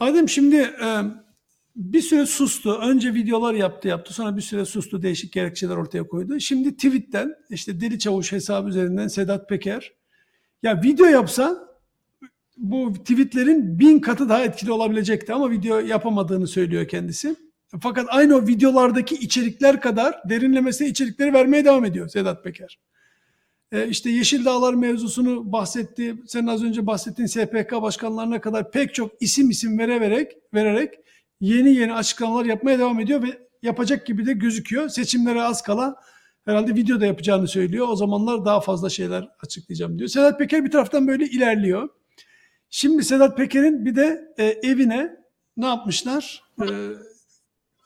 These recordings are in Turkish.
Adem şimdi e, bir süre sustu. Önce videolar yaptı yaptı. Sonra bir süre sustu. Değişik gerekçeler ortaya koydu. Şimdi tweetten işte Deli Çavuş hesabı üzerinden Sedat Peker ya video yapsa bu tweetlerin bin katı daha etkili olabilecekti ama video yapamadığını söylüyor kendisi. Fakat aynı o videolardaki içerikler kadar derinlemesine içerikleri vermeye devam ediyor Sedat Peker. Ee, işte Yeşil Dağlar mevzusunu bahsetti. Sen az önce bahsettiğin SPK başkanlarına kadar pek çok isim isim vere vererek, vererek yeni yeni açıklamalar yapmaya devam ediyor ve yapacak gibi de gözüküyor. Seçimlere az kala herhalde videoda yapacağını söylüyor. O zamanlar daha fazla şeyler açıklayacağım diyor. Sedat Peker bir taraftan böyle ilerliyor. Şimdi Sedat Peker'in bir de e, evine ne yapmışlar? E,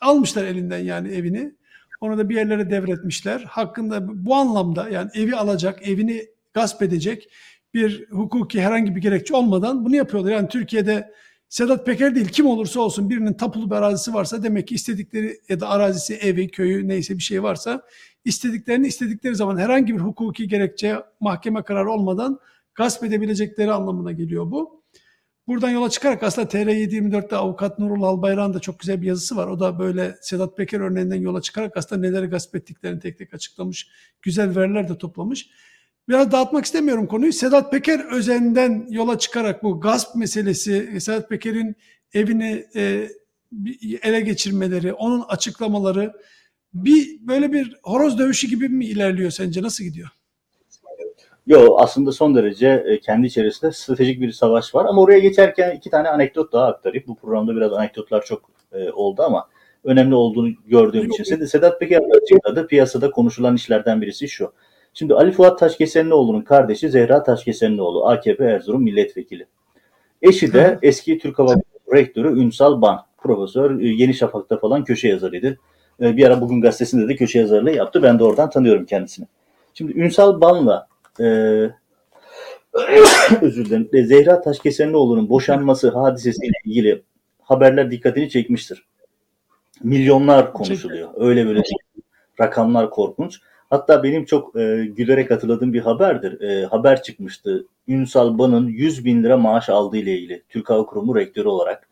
almışlar elinden yani evini. Onu da bir yerlere devretmişler. Hakkında bu anlamda yani evi alacak, evini gasp edecek bir hukuki herhangi bir gerekçe olmadan bunu yapıyorlar. Yani Türkiye'de Sedat Peker değil kim olursa olsun birinin tapulu bir arazisi varsa demek ki istedikleri ya da arazisi, evi, köyü neyse bir şey varsa istediklerini istedikleri zaman herhangi bir hukuki gerekçe mahkeme kararı olmadan gasp edebilecekleri anlamına geliyor bu. Buradan yola çıkarak aslında TR724'te avukat Nurul Albayrak'ın da çok güzel bir yazısı var. O da böyle Sedat Peker örneğinden yola çıkarak aslında neleri gasp ettiklerini tek tek açıklamış. Güzel veriler de toplamış. Biraz dağıtmak istemiyorum konuyu. Sedat Peker özenden yola çıkarak bu gasp meselesi, Sedat Peker'in evini e, ele geçirmeleri, onun açıklamaları bir böyle bir horoz dövüşü gibi mi ilerliyor sence? Nasıl gidiyor? Yo aslında son derece e, kendi içerisinde stratejik bir savaş var ama oraya geçerken iki tane anekdot daha aktarayım. Bu programda biraz anekdotlar çok e, oldu ama önemli olduğunu gördüğüm için. Sedat, Sedat Peker açıkladı. Piyasada konuşulan işlerden birisi şu. Şimdi Ali Fuat Taşkesenlioğlu'nun kardeşi Zehra Taşkesenlioğlu AKP Erzurum milletvekili. Eşi de eski Türk Hava Rektörü Ünsal Ban. Profesör e, Yeni Şafak'ta falan köşe yazarıydı. Bir ara Bugün Gazetesi'nde de köşe yazarlığı yaptı. Ben de oradan tanıyorum kendisini. Şimdi Ünsal Ban'la e, özür dilerim. E, Zehra Taşkesenlioğlu'nun boşanması hadisesiyle ilgili haberler dikkatini çekmiştir. Milyonlar konuşuluyor. Öyle böyle rakamlar korkunç. Hatta benim çok e, gülerek hatırladığım bir haberdir. E, haber çıkmıştı. Ünsal Ban'ın 100 bin lira maaş aldığı ile ilgili Türk Hava Kurumu rektörü olarak.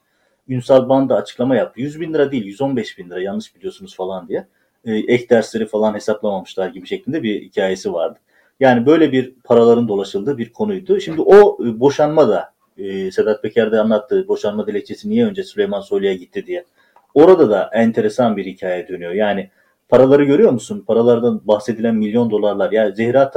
Ünsal Ban da açıklama yaptı. 100 bin lira değil 115 bin lira yanlış biliyorsunuz falan diye. E, ek dersleri falan hesaplamamışlar gibi şeklinde bir hikayesi vardı. Yani böyle bir paraların dolaşıldığı bir konuydu. Şimdi o e, boşanma da e, Sedat Peker de anlattığı boşanma dilekçesi niye önce Süleyman Soylu'ya gitti diye. Orada da enteresan bir hikaye dönüyor. Yani paraları görüyor musun? Paralardan bahsedilen milyon dolarlar. Ya Zehra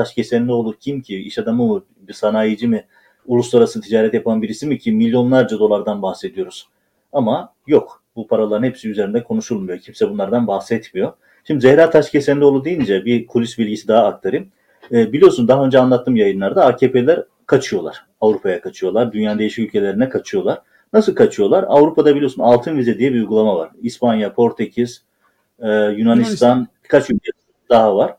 olur kim ki? İş adamı mı? Bir sanayici mi? Uluslararası ticaret yapan birisi mi ki? Milyonlarca dolardan bahsediyoruz. Ama yok. Bu paraların hepsi üzerinde konuşulmuyor. Kimse bunlardan bahsetmiyor. Şimdi Zehra Taşkesenoğlu deyince bir kulis bilgisi daha aktarayım. E, biliyorsun daha önce anlattığım yayınlarda AKP'ler kaçıyorlar. Avrupa'ya kaçıyorlar. Dünyanın değişik ülkelerine kaçıyorlar. Nasıl kaçıyorlar? Avrupa'da biliyorsun altın vize diye bir uygulama var. İspanya, Portekiz, e, Yunanistan, Yunanistan, birkaç ülke daha var.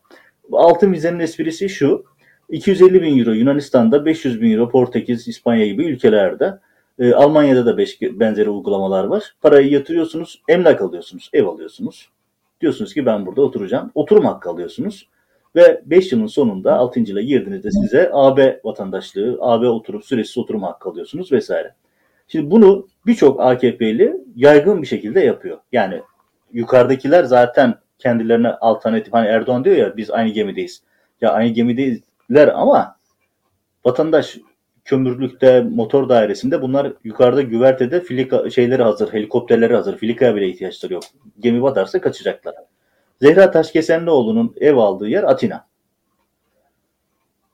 Altın vizenin esprisi şu. 250 bin euro Yunanistan'da, 500 bin euro Portekiz, İspanya gibi ülkelerde. E, Almanya'da da beş, benzeri uygulamalar var. Parayı yatırıyorsunuz, emlak alıyorsunuz, ev alıyorsunuz. Diyorsunuz ki ben burada oturacağım. Oturum hakkı alıyorsunuz. Ve 5 yılın sonunda 6. yıla girdiğinizde size AB vatandaşlığı, AB oturup süresiz oturum hakkı alıyorsunuz vesaire. Şimdi bunu birçok AKP'li yaygın bir şekilde yapıyor. Yani yukarıdakiler zaten kendilerine alternatif hani Erdoğan diyor ya biz aynı gemideyiz. Ya aynı gemideyizler ama vatandaş kömürlükte, motor dairesinde bunlar yukarıda güvertede filika şeyleri hazır, helikopterleri hazır. Filikaya bile ihtiyaçları yok. Gemi batarsa kaçacaklar. Zehra Taşkesenlioğlu'nun ev aldığı yer Atina.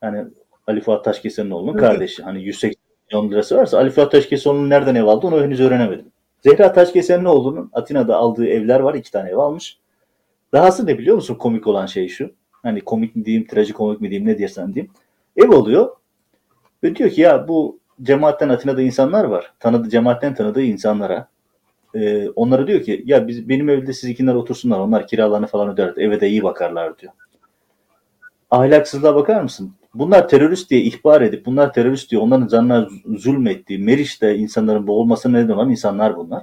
Yani Ali Fuat Taşkesenlioğlu'nun kardeşi. Hani 180 milyon lirası varsa Ali Fuat Taşkesenoğlu'nun nereden ev aldı onu henüz öğrenemedim. Zehra Taşkesenlioğlu'nun Atina'da aldığı evler var. iki tane ev almış. Dahası ne biliyor musun komik olan şey şu. Hani komik mi diyeyim, trajikomik mi diyeyim, ne diyersen diyeyim. Ev oluyor. Ve diyor ki ya bu cemaatten Atina'da insanlar var. Tanıdığı cemaatten tanıdığı insanlara e, onlara diyor ki ya biz benim evde siz ikinler otursunlar onlar kiralarını falan öder eve de iyi bakarlar diyor. Ahlaksızlığa bakar mısın? Bunlar terörist diye ihbar edip bunlar terörist diye onların canına zulmettiği Meriç'te insanların boğulmasına neden olan insanlar bunlar.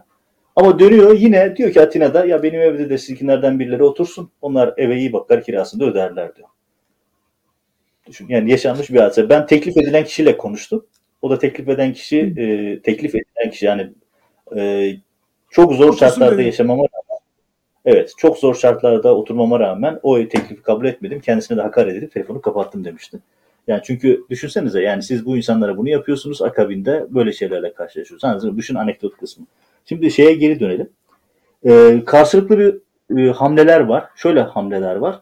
Ama dönüyor yine diyor ki Atina'da ya benim evde de sizinkilerden birileri otursun. Onlar eve iyi bakar kirasını da öderler diyor. Düşün. Yani yaşanmış bir hadise. Ben teklif edilen kişiyle konuştum. O da teklif eden kişi, e, teklif edilen kişi yani e, çok zor Otursun şartlarda dedi. yaşamama rağmen, evet çok zor şartlarda oturmama rağmen o teklifi kabul etmedim. Kendisine de hakaret edip telefonu kapattım demişti. Yani çünkü düşünsenize yani siz bu insanlara bunu yapıyorsunuz akabinde böyle şeylerle karşılaşıyorsunuz. Yani düşün anekdot kısmı. Şimdi şeye geri dönelim. Ee, karşılıklı bir e, hamleler var. Şöyle hamleler var.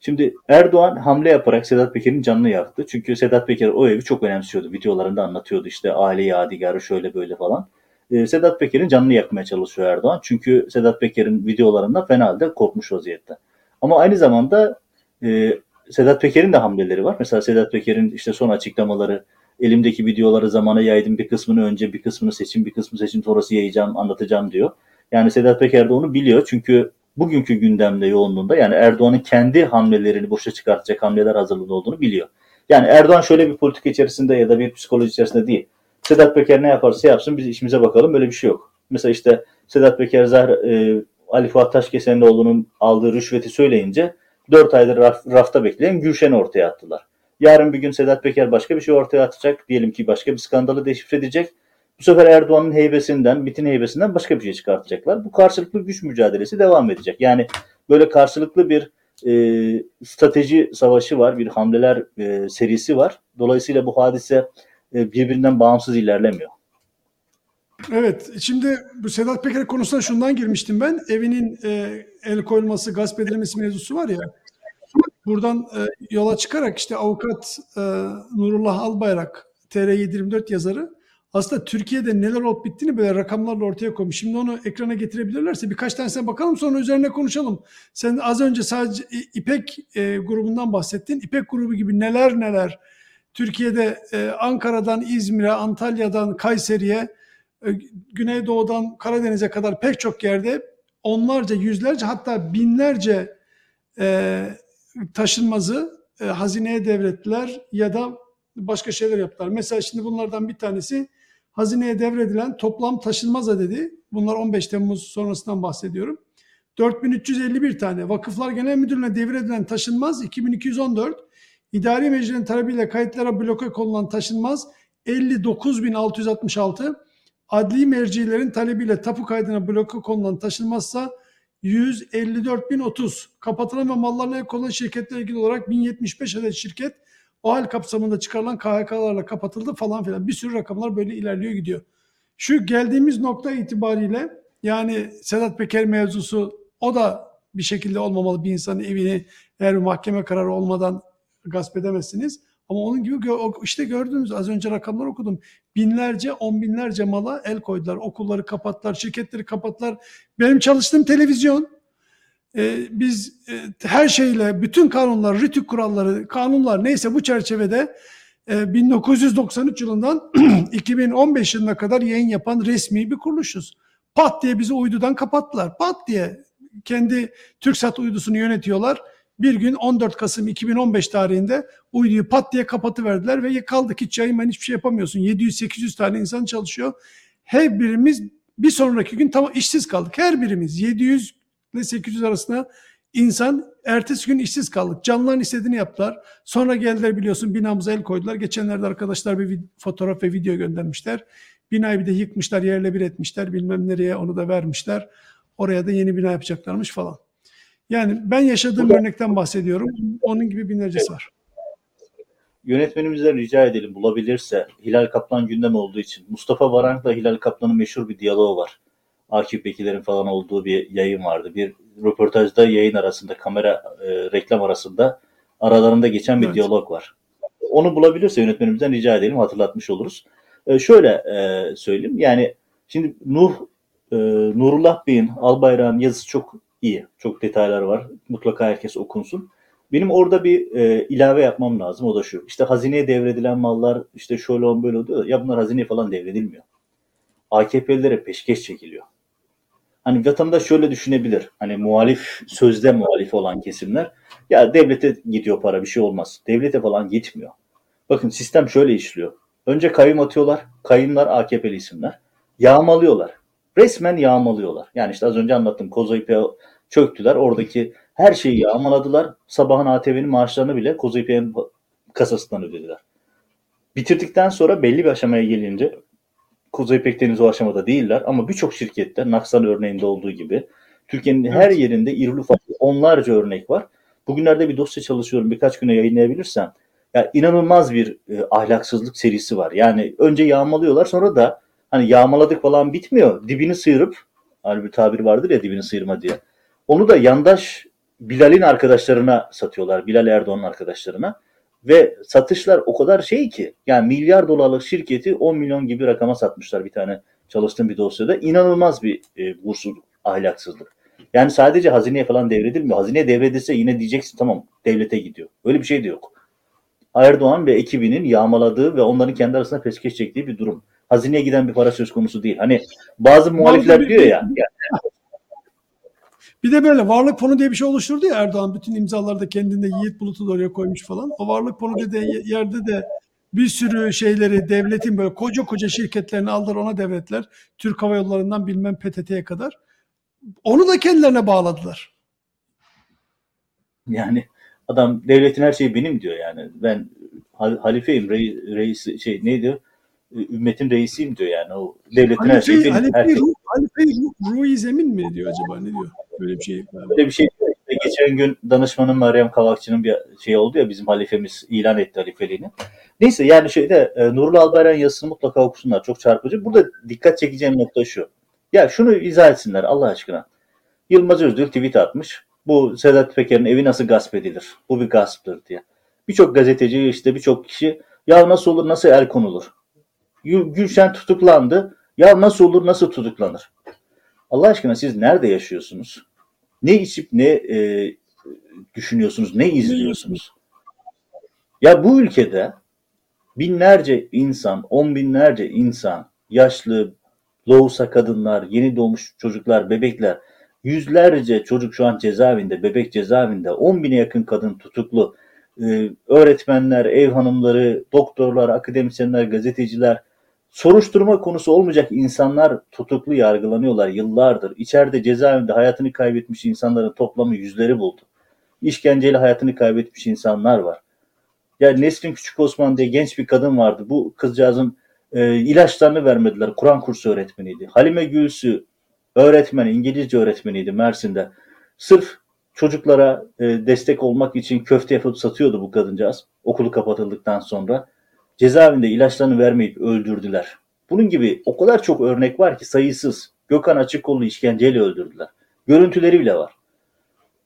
Şimdi Erdoğan hamle yaparak Sedat Peker'in canını yaktı. Çünkü Sedat Peker o evi çok önemsiyordu. Videolarında anlatıyordu işte aile yadigarı şöyle böyle falan. Ee, Sedat Peker'in canını yakmaya çalışıyor Erdoğan. Çünkü Sedat Peker'in videolarında fena halde korkmuş vaziyette. Ama aynı zamanda e, Sedat Peker'in de hamleleri var. Mesela Sedat Peker'in işte son açıklamaları elimdeki videoları zamana yaydım bir kısmını önce bir kısmını seçim bir kısmını seçim sonrası yayacağım anlatacağım diyor. Yani Sedat Peker de onu biliyor çünkü bugünkü gündemde yoğunluğunda yani Erdoğan'ın kendi hamlelerini boşa çıkartacak hamleler hazırlığında olduğunu biliyor. Yani Erdoğan şöyle bir politik içerisinde ya da bir psikoloji içerisinde değil. Sedat Peker ne yaparsa yapsın biz işimize bakalım böyle bir şey yok. Mesela işte Sedat Peker Zahra, e, Ali Fuat Taşkesenoğlu'nun aldığı rüşveti söyleyince 4 aydır raf, rafta bekleyen Gülşen'i ortaya attılar. Yarın bir gün Sedat Peker başka bir şey ortaya atacak. Diyelim ki başka bir skandalı deşifre edecek. Bu sefer Erdoğan'ın heybesinden, MİT'in heybesinden başka bir şey çıkartacaklar. Bu karşılıklı güç mücadelesi devam edecek. Yani böyle karşılıklı bir e, strateji savaşı var, bir hamleler e, serisi var. Dolayısıyla bu hadise birbirinden bağımsız ilerlemiyor. Evet, şimdi bu Sedat Peker konusuna şundan girmiştim ben. Evinin e, el koyulması, gasp edilmesi mevzusu var ya. Buradan e, yola çıkarak işte avukat e, Nurullah Albayrak, TR724 yazarı aslında Türkiye'de neler olup bittiğini böyle rakamlarla ortaya koymuş. Şimdi onu ekrana getirebilirlerse birkaç tanesine bakalım sonra üzerine konuşalım. Sen az önce sadece İpek e, grubundan bahsettin. İpek grubu gibi neler neler Türkiye'de e, Ankara'dan İzmir'e, Antalya'dan Kayseri'ye, e, Güneydoğu'dan Karadeniz'e kadar pek çok yerde onlarca, yüzlerce hatta binlerce e, taşınmazı e, hazineye devrettiler ya da başka şeyler yaptılar. Mesela şimdi bunlardan bir tanesi hazineye devredilen toplam taşınmaz adedi. Bunlar 15 Temmuz sonrasından bahsediyorum. 4351 tane. Vakıflar Genel Müdürlüğü'ne devredilen taşınmaz 2214. İdari Meclis'in talebiyle kayıtlara bloke konulan taşınmaz 59666. Adli mercilerin talebiyle tapu kaydına bloke konulan taşınmazsa 154.030. Kapatılan ve mallarına el konulan şirketlerle ilgili olarak 1075 adet şirket o hal kapsamında çıkarılan KHK'larla kapatıldı falan filan. Bir sürü rakamlar böyle ilerliyor gidiyor. Şu geldiğimiz nokta itibariyle yani Sedat Peker mevzusu o da bir şekilde olmamalı bir insanın evini eğer mahkeme kararı olmadan gasp edemezsiniz. Ama onun gibi işte gördünüz az önce rakamlar okudum. Binlerce, on binlerce mala el koydular. Okulları kapattılar, şirketleri kapattılar. Benim çalıştığım televizyon e, biz e, her şeyle bütün kanunlar, rütük kuralları, kanunlar neyse bu çerçevede e, 1993 yılından 2015 yılına kadar yayın yapan resmi bir kuruluşuz. Pat diye bizi uydudan kapattılar. Pat diye kendi TürkSat uydusunu yönetiyorlar. Bir gün 14 Kasım 2015 tarihinde uyduyu pat diye kapatıverdiler ve kaldık hiç yayın hiçbir şey yapamıyorsun. 700-800 tane insan çalışıyor. Her birimiz bir sonraki gün tam işsiz kaldık. Her birimiz 700 ile 800 arasında insan ertesi gün işsiz kaldık. Canlıların istediğini yaptılar. Sonra geldiler biliyorsun binamıza el koydular. Geçenlerde arkadaşlar bir fotoğraf ve video göndermişler. Binayı bir de yıkmışlar, yerle bir etmişler. Bilmem nereye onu da vermişler. Oraya da yeni bina yapacaklarmış falan. Yani ben yaşadığım Burada- örnekten bahsediyorum. Onun gibi binlercesi var. Yönetmenimizden rica edelim bulabilirse Hilal Kaplan gündem olduğu için Mustafa Varank'la Hilal Kaplan'ın meşhur bir diyaloğu var. AKP'lilerin falan olduğu bir yayın vardı. Bir röportajda yayın arasında kamera e, reklam arasında aralarında geçen bir Evet. diyalog var. Onu bulabilirse yönetmenimizden rica edelim hatırlatmış oluruz. E, şöyle e, söyleyeyim yani şimdi Nuh e, Nurullah Bey'in Albayrak'ın yazısı çok iyi. Çok detaylar var. Mutlaka herkes okunsun. Benim orada bir e, ilave yapmam lazım. O da şu. İşte hazineye devredilen mallar işte şöyle on böyle oluyor. Ya bunlar hazineye falan devredilmiyor. AKP'lilere peşkeş çekiliyor. Hani vatandaş şöyle düşünebilir. Hani muhalif, sözde muhalif olan kesimler. Ya devlete gidiyor para bir şey olmaz. Devlete falan gitmiyor. Bakın sistem şöyle işliyor. Önce kayyum atıyorlar. Kayyumlar AKP'li isimler. Yağmalıyorlar. Resmen yağmalıyorlar. Yani işte az önce anlattım. Kozayip'e çöktüler. Oradaki her şeyi yağmaladılar. Sabahın ATV'nin maaşlarını bile Kozayip'in kasasından ödediler. Bitirdikten sonra belli bir aşamaya gelince Kuzey Pekdeniz o aşamada değiller ama birçok şirkette Naksan örneğinde olduğu gibi Türkiye'nin evet. her yerinde irili ufaklı onlarca örnek var. Bugünlerde bir dosya çalışıyorum birkaç güne yayınlayabilirsem. Ya inanılmaz bir e, ahlaksızlık serisi var. Yani önce yağmalıyorlar sonra da hani yağmaladık falan bitmiyor. Dibini sıyırıp hani bir tabir vardır ya dibini sıyırma diye. Onu da yandaş Bilal'in arkadaşlarına satıyorlar. Bilal Erdoğan'ın arkadaşlarına. Ve satışlar o kadar şey ki yani milyar dolarlık şirketi 10 milyon gibi rakama satmışlar bir tane çalıştığım bir dosyada. İnanılmaz bir e, uğursuzluk, ahlaksızlık. Yani sadece hazineye falan devredilmiyor. Hazineye devredilse yine diyeceksin tamam devlete gidiyor. Öyle bir şey de yok. Erdoğan ve ekibinin yağmaladığı ve onların kendi arasında peskeş çektiği bir durum. Hazineye giden bir para söz konusu değil. Hani bazı muhalifler diyor ya, ya bir de böyle varlık fonu diye bir şey oluşturdu ya Erdoğan. Bütün imzaları da kendinde Yiğit Bulut'u da oraya koymuş falan. O varlık fonu dediği yerde de bir sürü şeyleri devletin böyle koca koca şirketlerini aldılar ona devletler. Türk Hava Yolları'ndan bilmem PTT'ye kadar. Onu da kendilerine bağladılar. Yani adam devletin her şeyi benim diyor yani. Ben halifeyim, reis, reis şey neydi? ümmetin reisiyim diyor yani. O devletin Halife, her şeyi benim. Halife, her şey. Halife Ruhi Zemin mi diyor acaba? Ne diyor? Böyle bir şey. Böyle bir şey. Geçen gün danışmanın Meryem Kavakçı'nın bir şey oldu ya bizim halifemiz ilan etti halifeliğini. Neyse yani şeyde e, Nurlu Albayrak'ın yazısını mutlaka okusunlar. Çok çarpıcı. Burada dikkat çekeceğim nokta şu. Ya şunu izah etsinler Allah aşkına. Yılmaz Özdil tweet atmış. Bu Sedat Peker'in evi nasıl gasp edilir? Bu bir gasptır diye. Birçok gazeteci işte birçok kişi ya nasıl olur nasıl el konulur? Gülşen tutuklandı. Ya nasıl olur nasıl tutuklanır? Allah aşkına siz nerede yaşıyorsunuz? Ne içip ne e, düşünüyorsunuz, ne izliyorsunuz? Ya bu ülkede binlerce insan, on binlerce insan, yaşlı, loğusa kadınlar, yeni doğmuş çocuklar, bebekler, yüzlerce çocuk şu an cezaevinde, bebek cezaevinde, on bine yakın kadın tutuklu, ee, öğretmenler, ev hanımları, doktorlar, akademisyenler, gazeteciler, soruşturma konusu olmayacak insanlar tutuklu yargılanıyorlar yıllardır. İçeride cezaevinde hayatını kaybetmiş insanların toplamı yüzleri buldu. İşkenceyle hayatını kaybetmiş insanlar var. Yani Nesrin Küçük Osman diye genç bir kadın vardı. Bu kızcağızın e, ilaçlarını vermediler. Kur'an kursu öğretmeniydi. Halime Gülsü öğretmen, İngilizce öğretmeniydi Mersin'de. Sırf çocuklara e, destek olmak için köfte yapıp satıyordu bu kadıncağız. Okulu kapatıldıktan sonra. Cezaevinde ilaçlarını vermeyip öldürdüler. Bunun gibi o kadar çok örnek var ki sayısız. Gökhan Açıkkollu işkenceyle öldürdüler. Görüntüleri bile var.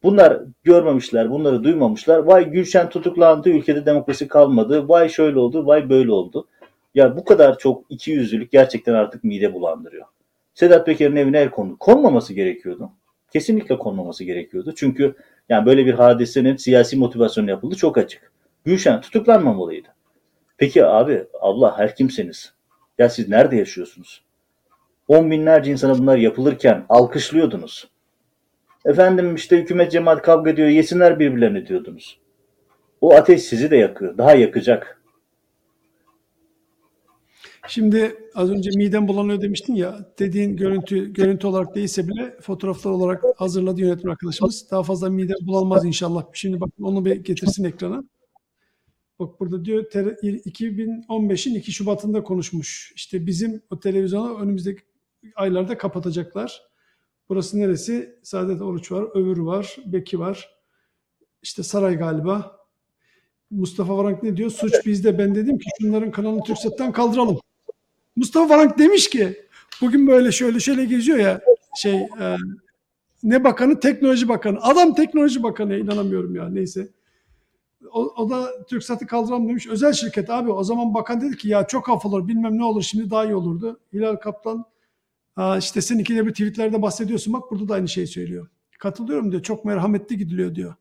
Bunlar görmemişler, bunları duymamışlar. Vay Gülşen tutuklandı, ülkede demokrasi kalmadı. Vay şöyle oldu, vay böyle oldu. Ya bu kadar çok iki yüzlülük gerçekten artık mide bulandırıyor. Sedat Peker'in evine el kondu. Konmaması gerekiyordu. Kesinlikle konmaması gerekiyordu. Çünkü yani böyle bir hadisenin siyasi motivasyonu yapıldı çok açık. Gülşen tutuklanmamalıydı. Peki abi Allah her kimseniz. Ya siz nerede yaşıyorsunuz? On binlerce insana bunlar yapılırken alkışlıyordunuz. Efendim işte hükümet cemaat kavga ediyor yesinler birbirlerini diyordunuz. O ateş sizi de yakıyor. Daha yakacak. Şimdi az önce midem bulanıyor demiştin ya dediğin görüntü görüntü olarak değilse bile fotoğraflar olarak hazırladı yönetmen arkadaşımız. Daha fazla midem bulanmaz inşallah. Şimdi bak onu bir getirsin ekrana. Bak burada diyor 2015'in 2 Şubat'ında konuşmuş. İşte bizim o televizyonu önümüzdeki aylarda kapatacaklar. Burası neresi? Saadet Oruç var, Övür var, Beki var. İşte Saray galiba. Mustafa Varank ne diyor? Suç bizde. Ben dedim ki şunların kanalını TürkSat'tan kaldıralım. Mustafa Varank demiş ki bugün böyle şöyle şöyle geziyor ya şey e, ne bakanı? Teknoloji bakanı. Adam teknoloji bakanı inanamıyorum ya neyse o, o da TürkSat'ı kaldıramam demiş. Özel şirket abi o zaman bakan dedi ki ya çok af olur bilmem ne olur şimdi daha iyi olurdu. Hilal Kaplan işte sen ikide bir tweetlerde bahsediyorsun bak burada da aynı şeyi söylüyor. Katılıyorum diyor çok merhametli gidiliyor diyor.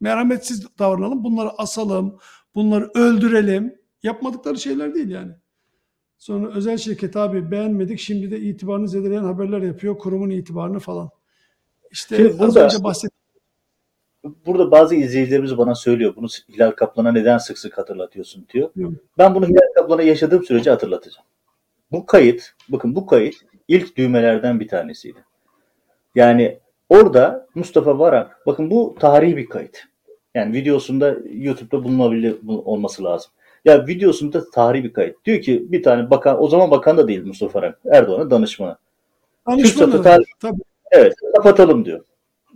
Merhametsiz davranalım bunları asalım bunları öldürelim. Yapmadıkları şeyler değil yani. Sonra özel şirket abi beğenmedik şimdi de itibarını zedeleyen haberler yapıyor kurumun itibarını falan. İşte Şimdi az önce bahsettiğim burada bazı izleyicilerimiz bana söylüyor bunu Hilal Kaplan'a neden sık sık hatırlatıyorsun diyor. Hı. Ben bunu Hilal Kaplan'a yaşadığım sürece hatırlatacağım. Bu kayıt, bakın bu kayıt ilk düğmelerden bir tanesiydi. Yani orada Mustafa Varak, bakın bu tarihi bir kayıt. Yani videosunda YouTube'da bulunabilir bu- olması lazım. Ya videosunda tarihi bir kayıt. Diyor ki bir tane bakan, o zaman bakan da değil Mustafa Eren, Erdoğan'ın danışmanı. Danışmanı. Tabii. Evet kapatalım diyor.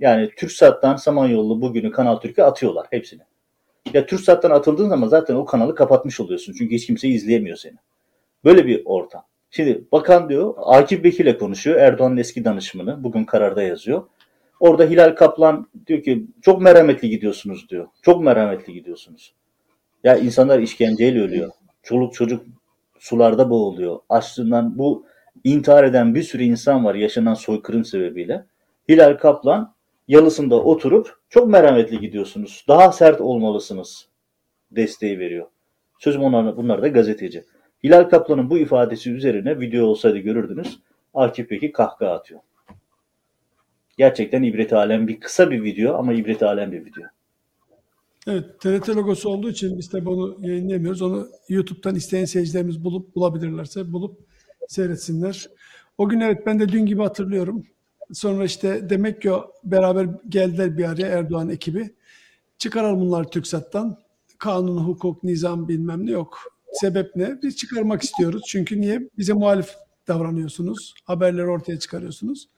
Yani TürkSat'tan Samanyolu bugünü Kanal Türk'e atıyorlar hepsini. Ya TürkSat'tan atıldığın zaman zaten o kanalı kapatmış oluyorsun. Çünkü hiç kimse izleyemiyor seni. Böyle bir ortam. Şimdi bakan diyor Akif Bekir'le konuşuyor. Erdoğan'ın eski danışmanı. Bugün kararda yazıyor. Orada Hilal Kaplan diyor ki çok merhametli gidiyorsunuz diyor. Çok merhametli gidiyorsunuz. Ya insanlar işkenceyle ölüyor. Çoluk çocuk sularda boğuluyor. Açlığından bu intihar eden bir sürü insan var yaşanan soykırım sebebiyle. Hilal Kaplan yalısında oturup çok merhametli gidiyorsunuz. Daha sert olmalısınız desteği veriyor. Sözüm onlar, bunlar da gazeteci. Hilal Kaplan'ın bu ifadesi üzerine video olsaydı görürdünüz. Akif Beki kahkaha atıyor. Gerçekten ibret alem bir kısa bir video ama ibret alem bir video. Evet, TRT logosu olduğu için biz de bunu yayınlayamıyoruz. Onu YouTube'dan isteyen seyircilerimiz bulup bulabilirlerse bulup seyretsinler. O gün evet ben de dün gibi hatırlıyorum. Sonra işte demek ki beraber geldiler bir araya Erdoğan ekibi. Çıkaralım bunlar TürkSat'tan. Kanun, hukuk, nizam bilmem ne yok. Sebep ne? Biz çıkarmak istiyoruz. Çünkü niye? Bize muhalif davranıyorsunuz. Haberleri ortaya çıkarıyorsunuz.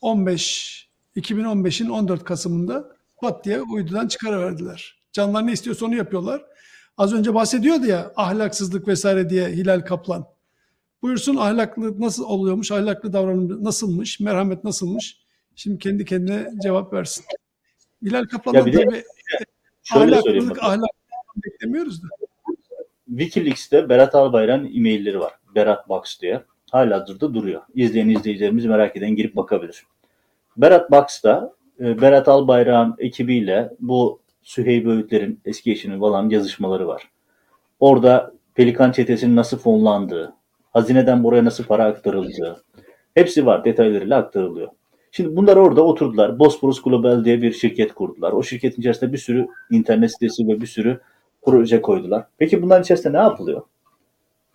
15 2015'in 14 Kasım'ında pat diye uydudan çıkarıverdiler. Canlar ne istiyorsa onu yapıyorlar. Az önce bahsediyordu ya ahlaksızlık vesaire diye Hilal Kaplan. Buyursun ahlaklı nasıl oluyormuş, ahlaklı davranım nasılmış, merhamet nasılmış? Şimdi kendi kendine cevap versin. Hilal Kaplan'dan tabii ahlaklılık, ahlak beklemiyoruz da. Wikileaks'te Berat Albayrak'ın e-mailleri var. Berat Box diye. Halihazırda duruyor. İzleyen izleyicilerimiz merak eden girip bakabilir. Berat Box'ta e, Berat Albayrak'ın ekibiyle bu Süheyb Öğütler'in eski eşinin falan yazışmaları var. Orada Pelikan çetesinin nasıl fonlandığı, hazineden buraya nasıl para aktarıldığı, hepsi var detaylarıyla aktarılıyor. Şimdi bunlar orada oturdular. Bosporus Global diye bir şirket kurdular. O şirketin içerisinde bir sürü internet sitesi ve bir sürü proje koydular. Peki bunların içerisinde ne yapılıyor?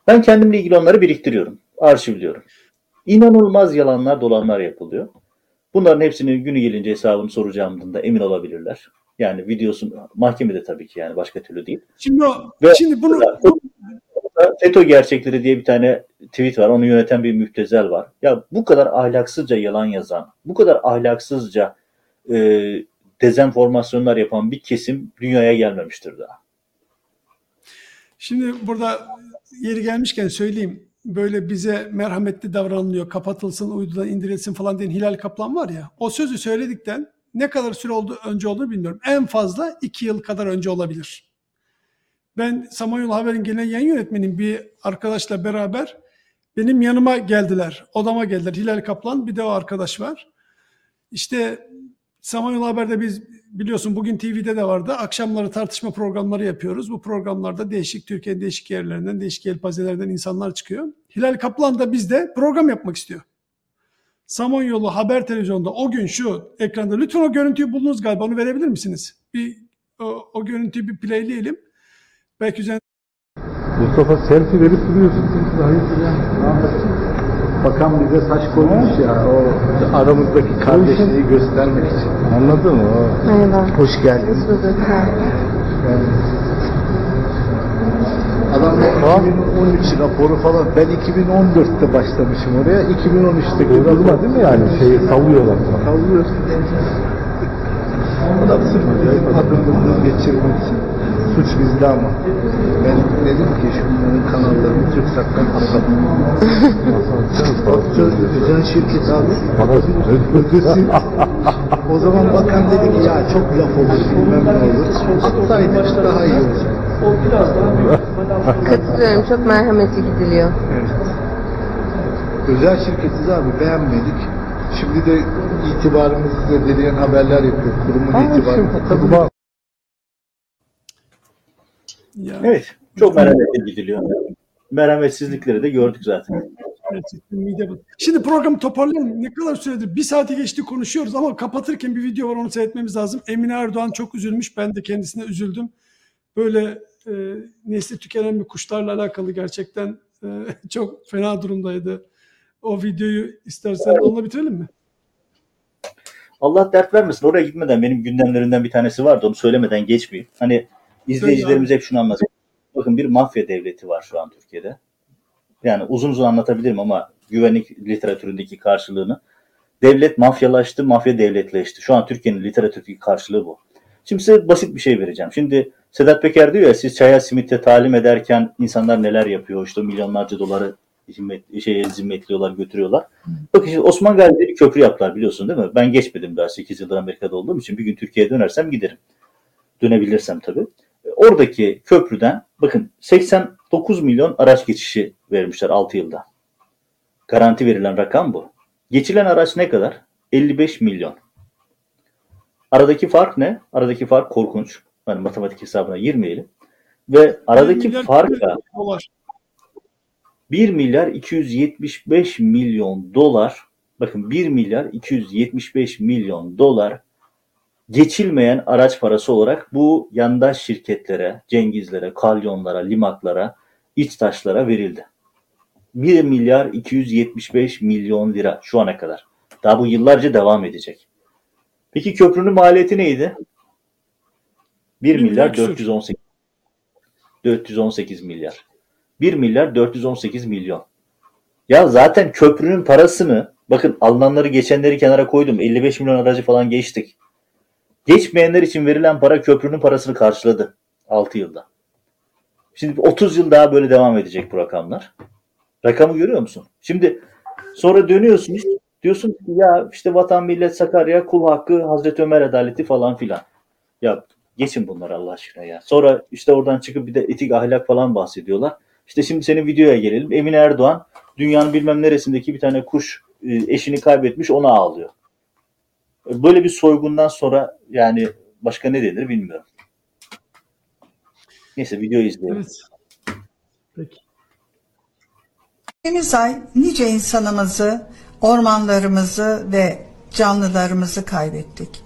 Ben kendimle ilgili onları biriktiriyorum, arşivliyorum. İnanılmaz yalanlar, dolanlar yapılıyor. Bunların hepsini günü gelince hesabını soracağımdan da emin olabilirler. Yani videosun mahkemede tabii ki yani başka türlü değil. Şimdi o, Ve- şimdi bunu FETÖ gerçekleri diye bir tane tweet var. Onu yöneten bir müptezel var. Ya bu kadar ahlaksızca yalan yazan, bu kadar ahlaksızca e, dezenformasyonlar yapan bir kesim dünyaya gelmemiştir daha. Şimdi burada yeri gelmişken söyleyeyim. Böyle bize merhametli davranılıyor, kapatılsın, uydudan indirilsin falan diyen Hilal Kaplan var ya. O sözü söyledikten ne kadar süre oldu önce olduğunu bilmiyorum. En fazla iki yıl kadar önce olabilir. Ben Samanyolu Haber'in genel yayın yönetmenim bir arkadaşla beraber benim yanıma geldiler. Odama geldiler. Hilal Kaplan bir de o arkadaş var. İşte Samanyolu Haber'de biz biliyorsun bugün TV'de de vardı. Akşamları tartışma programları yapıyoruz. Bu programlarda değişik Türkiye'nin değişik yerlerinden, değişik yelpazelerden insanlar çıkıyor. Hilal Kaplan da bizde program yapmak istiyor. Samanyolu Haber Televizyonu'nda o gün şu ekranda lütfen o görüntüyü buldunuz galiba onu verebilir misiniz? Bir o, o görüntüyü bir playleyelim. Belki üzerine Mustafa selfie verip duruyorsun. Hayırdır ya? Bakan bize saç koymuş ya. O aramızdaki kardeşliği göstermek için. Anladın mı? O. Merhaba. Hoş geldin. Ha. Adam 2013 raporu falan. Ben 2014'te başlamışım oraya. 2013'teki Uydurma değil mi yani? Şeyi sallıyorlar. Sallıyor. Adam sırf adımını geçirmek için. Suç bizde ama. Ben dedim ki şunların kanallarını TürkSat'tan asalım. Özel şirket abi. Ödesin. o zaman bakan dedi ki ya çok laf olur bilmem ne olur. Atsaydık daha iyi olacak. Katılıyorum. Çok merhametli gidiliyor. Evet. Özel şirketiz abi beğenmedik. Şimdi de itibarımızı zedeleyen haberler yapıyor. Kurumun itibarı. Ya, Evet, çok merhametli gidiliyor. Merhametsizlikleri de gördük zaten. Şimdi programı toparlayalım. Ne kadar süredir? Bir saati geçti konuşuyoruz ama kapatırken bir video var onu seyretmemiz lazım. Emine Erdoğan çok üzülmüş. Ben de kendisine üzüldüm. Böyle e, nesli tükenen bir kuşlarla alakalı gerçekten e, çok fena durumdaydı. O videoyu istersen onunla bitirelim mi? Allah dert vermesin. Oraya gitmeden benim gündemlerimden bir tanesi vardı. Onu söylemeden geçmeyeyim. Hani izleyicilerimiz hep şunu anlasın. Bakın bir mafya devleti var şu an Türkiye'de. Yani uzun uzun anlatabilirim ama güvenlik literatüründeki karşılığını. Devlet mafyalaştı, mafya devletleşti. Şu an Türkiye'nin literatürdeki karşılığı bu. Şimdi size basit bir şey vereceğim. Şimdi Sedat Peker diyor ya siz çaya simitte talim ederken insanlar neler yapıyor? İşte milyonlarca doları zimmet, şeye zimmetliyorlar, götürüyorlar. Bakın şimdi Osman Gazi'de bir köprü yaptılar biliyorsun değil mi? Ben geçmedim daha 8 yıldır Amerika'da olduğum için bir gün Türkiye'ye dönersem giderim. Dönebilirsem tabii. Oradaki köprüden bakın 89 milyon araç geçişi vermişler 6 yılda. Garanti verilen rakam bu. Geçilen araç ne kadar? 55 milyon. Aradaki fark ne? Aradaki fark korkunç. Hani matematik hesabına girmeyelim. Ve aradaki milyar fark da dolar. 1 milyar 275 milyon dolar bakın 1 milyar 275 milyon dolar geçilmeyen araç parası olarak bu yandaş şirketlere, Cengizlere, Kalyonlara, Limaklara, İçtaşlara verildi. 1 milyar 275 milyon lira şu ana kadar. Daha bu yıllarca devam edecek. Peki köprünün maliyeti neydi? 1 Bir milyar milyar küsur. 418 418 milyar. 1 milyar 418 milyon. Ya zaten köprünün parasını bakın alınanları geçenleri kenara koydum. 55 milyon aracı falan geçtik. Geçmeyenler için verilen para köprünün parasını karşıladı 6 yılda. Şimdi 30 yıl daha böyle devam edecek bu rakamlar. Rakamı görüyor musun? Şimdi sonra dönüyorsunuz diyorsun ki ya işte vatan millet Sakarya kul hakkı Hazreti Ömer adaleti falan filan. Ya geçin bunları Allah aşkına ya. Sonra işte oradan çıkıp bir de etik ahlak falan bahsediyorlar. İşte şimdi senin videoya gelelim. Emine Erdoğan dünyanın bilmem neresindeki bir tane kuş e, eşini kaybetmiş ona ağlıyor. Böyle bir soygundan sonra yani başka ne denir bilmiyorum. Neyse videoyu izleyelim. Evet. Peki. Geçtiğimiz ay nice insanımızı, ormanlarımızı ve canlılarımızı kaybettik.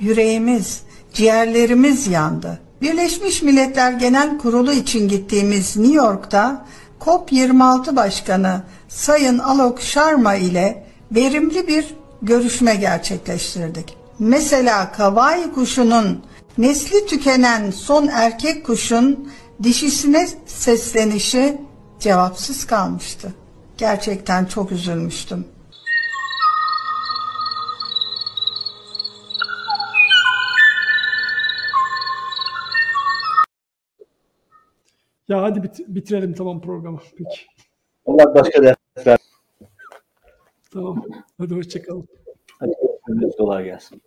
Yüreğimiz, ciğerlerimiz yandı. Birleşmiş Milletler Genel Kurulu için gittiğimiz New York'ta COP26 Başkanı Sayın Alok Sharma ile verimli bir görüşme gerçekleştirdik. Mesela kavai kuşunun nesli tükenen son erkek kuşun dişisine seslenişi cevapsız kalmıştı. Gerçekten çok üzülmüştüm. Ya hadi bit- bitirelim tamam programı. Peki. Allah başka dert ver. Tamam. Hadi hoşçakalın. Hadi. Kolay gelsin.